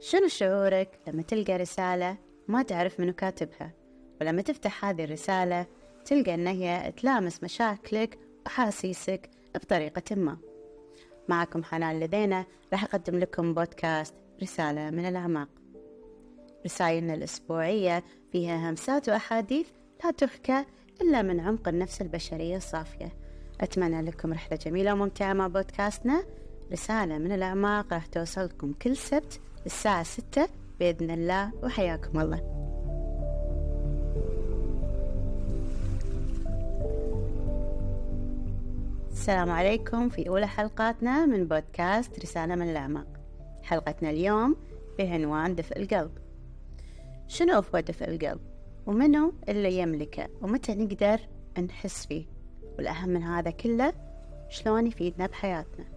شنو شعورك لما تلقى رسالة ما تعرف منو كاتبها؟ ولما تفتح هذه الرسالة تلقى أن هي تلامس مشاكلك وأحاسيسك بطريقة ما. معكم حنان لدينا راح أقدم لكم بودكاست رسالة من الأعماق. رسائلنا الأسبوعية فيها همسات وأحاديث لا تحكى إلا من عمق النفس البشرية الصافية. أتمنى لكم رحلة جميلة وممتعة مع بودكاستنا. رسالة من الأعماق راح توصلكم كل سبت الساعة ستة بإذن الله وحياكم الله. السلام عليكم في أولى حلقاتنا من بودكاست رسالة من الأعماق حلقتنا اليوم بعنوان دفء القلب. شنو هو دفء القلب؟ ومنو اللي يملكه؟ ومتى نقدر نحس فيه؟ والأهم من هذا كله شلون يفيدنا بحياتنا؟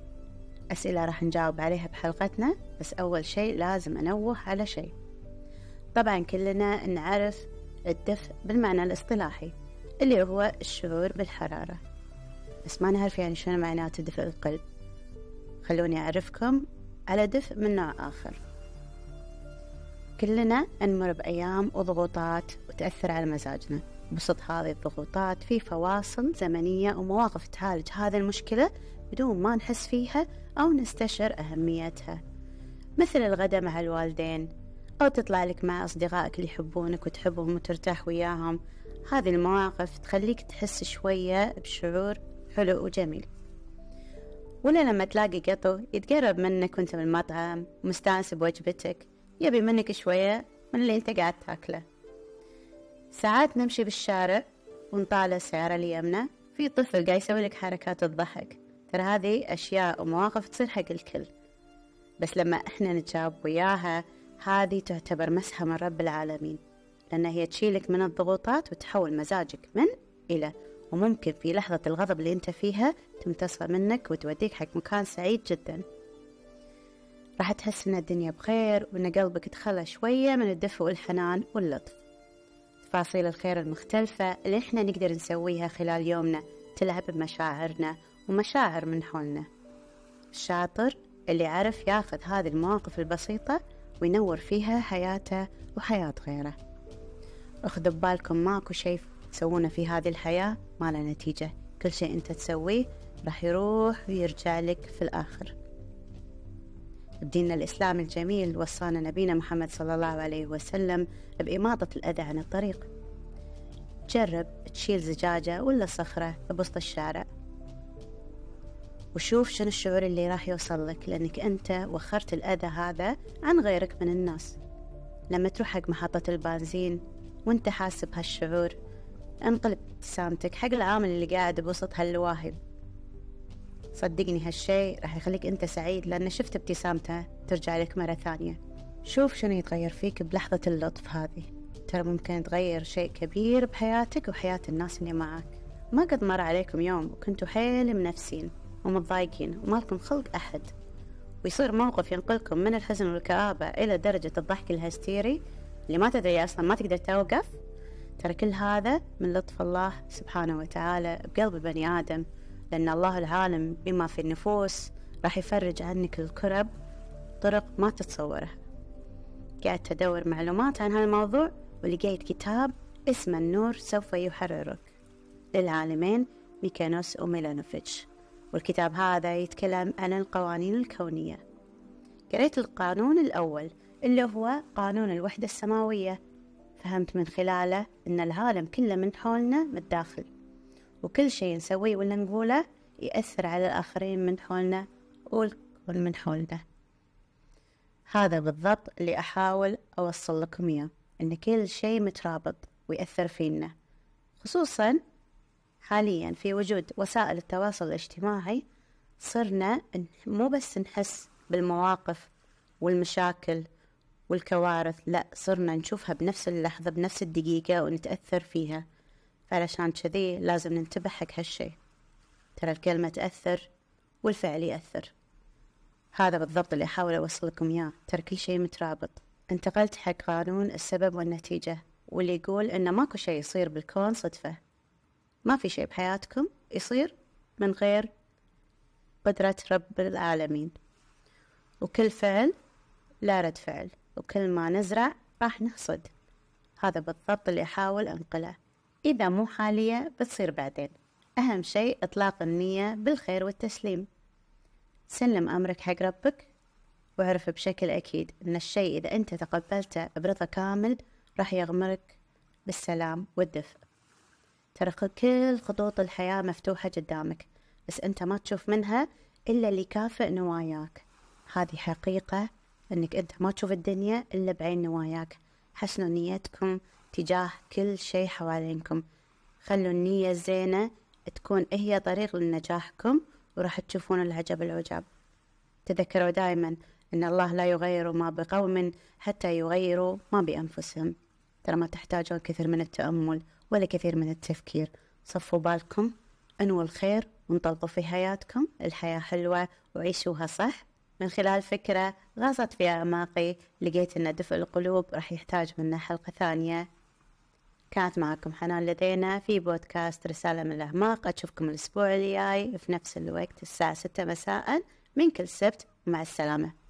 أسئلة راح نجاوب عليها بحلقتنا بس أول شيء لازم أنوه على شيء. طبعا كلنا نعرف الدفء بالمعنى الاصطلاحي اللي هو الشعور بالحرارة. بس ما نعرف يعني شنو معناته دفء القلب. خلوني أعرفكم على دفء من نوع آخر. كلنا نمر بأيام وضغوطات وتأثر على مزاجنا. بسط هذه الضغوطات في فواصل زمنية ومواقف تعالج هذه المشكلة بدون ما نحس فيها أو نستشعر أهميتها. مثل الغداء مع الوالدين أو تطلع لك مع أصدقائك اللي يحبونك وتحبهم وترتاح وياهم. هذه المواقف تخليك تحس شوية بشعور حلو وجميل. ولا لما تلاقي قطو يتقرب منك وانت بالمطعم مستانس بوجبتك يبي منك شوية من اللي انت قاعد تاكله. ساعات نمشي بالشارع ونطالع السيارة اليمنى في طفل قاعد يسوي لك حركات الضحك. ترى هذه أشياء ومواقف تصير حق الكل. بس لما إحنا نتجاوب وياها هذه تعتبر مسحة من رب العالمين لأن هي تشيلك من الضغوطات وتحول مزاجك من إلى وممكن في لحظة الغضب اللي أنت فيها تمتصها منك وتوديك حق مكان سعيد جدا. راح تحس إن الدنيا بخير وإن قلبك تخلى شوية من الدفء والحنان واللطف. تفاصيل الخير المختلفة اللي إحنا نقدر نسويها خلال يومنا تلعب بمشاعرنا ومشاعر من حولنا. الشاطر اللي عرف ياخذ هذه المواقف البسيطة وينور فيها حياته وحياة غيره. اخذوا ببالكم ماكو شيء تسوونه في هذه الحياة ما له نتيجة. كل شيء أنت تسويه راح يروح ويرجع لك في الآخر. بديننا الإسلام الجميل وصانا نبينا محمد صلى الله عليه وسلم بإماطة الأذى عن الطريق. جرب تشيل زجاجة ولا صخرة بوسط الشارع. وشوف شنو الشعور اللي راح يوصل لك لأنك أنت وخرت الأذى هذا عن غيرك من الناس. لما تروح حق محطة البنزين وانت حاسس بهالشعور انقلب ابتسامتك حق العامل اللي قاعد بوسط هاللواهب صدقني هالشي راح يخليك أنت سعيد لأن شفت ابتسامته ترجع لك مرة ثانية. شوف شنو يتغير فيك بلحظة اللطف هذه. ترى ممكن تغير شيء كبير بحياتك وحياة الناس اللي معك. ما قد مر عليكم يوم وكنتوا حيل منفسين ومتضايقين وما لكم خلق أحد. ويصير موقف ينقلكم من الحزن والكآبة إلى درجة الضحك الهستيري اللي ما تدري أصلا ما تقدر توقف. ترى كل هذا من لطف الله سبحانه وتعالى بقلب البني آدم. لأن الله العالم بما في النفوس راح يفرج عنك الكرب طرق ما تتصورها قاعد أدور معلومات عن هالموضوع ولقيت كتاب اسمه النور سوف يحررك. للعالمين ميكانوس وميلانوفيتش. والكتاب هذا يتكلم عن القوانين الكونية. قريت القانون الأول اللي هو قانون الوحدة السماوية. فهمت من خلاله أن العالم كله من حولنا متداخل. وكل شيء نسويه ولا نقوله يأثر على الآخرين من حولنا والكل من حولنا. هذا بالضبط اللي أحاول أوصل لكم إياه إن كل شيء مترابط ويأثر فينا خصوصا حاليا في وجود وسائل التواصل الاجتماعي صرنا مو بس نحس بالمواقف والمشاكل والكوارث لا صرنا نشوفها بنفس اللحظة بنفس الدقيقة ونتأثر فيها. فعلشان كذي لازم ننتبه حق هالشي. ترى الكلمة تأثر والفعل يأثر. هذا بالضبط اللي أحاول أوصل لكم إياه. ترى كل شي مترابط. انتقلت حق قانون السبب والنتيجة واللي يقول إن ماكو شي يصير بالكون صدفة. ما في شي بحياتكم يصير من غير قدرة رب العالمين. وكل فعل لا رد فعل وكل ما نزرع راح نحصد هذا بالضبط اللي أحاول أنقله. إذا مو حالية بتصير بعدين. أهم شيء إطلاق النية بالخير والتسليم. سلم أمرك حق ربك واعرف بشكل أكيد أن الشيء إذا أنت تقبلته برضا كامل راح يغمرك بالسلام والدفء. ترى كل خطوط الحياة مفتوحة قدامك بس أنت ما تشوف منها إلا اللي كافئ نواياك. هذه حقيقة أنك أنت ما تشوف الدنيا إلا بعين نواياك. حسنوا نيتكم تجاه كل شيء حوالينكم. خلوا النية الزينة تكون هي طريق لنجاحكم وراح تشوفون العجب العجاب. تذكروا دائما أن الله لا يغير ما بقوم حتى يغيروا ما بأنفسهم. ترى ما تحتاجون كثير من التأمل ولا كثير من التفكير. صفوا بالكم انووا الخير وانطلقوا في حياتكم. الحياة حلوة وعيشوها صح. من خلال فكرة غاصت في أعماقي لقيت أن دفء القلوب راح يحتاج منا حلقة ثانية. كانت معكم حنان لدينا في بودكاست رسالة من الأعماق أشوفكم الأسبوع الجاي في نفس الوقت الساعة ستة مساء. من كل سبت مع السلامة.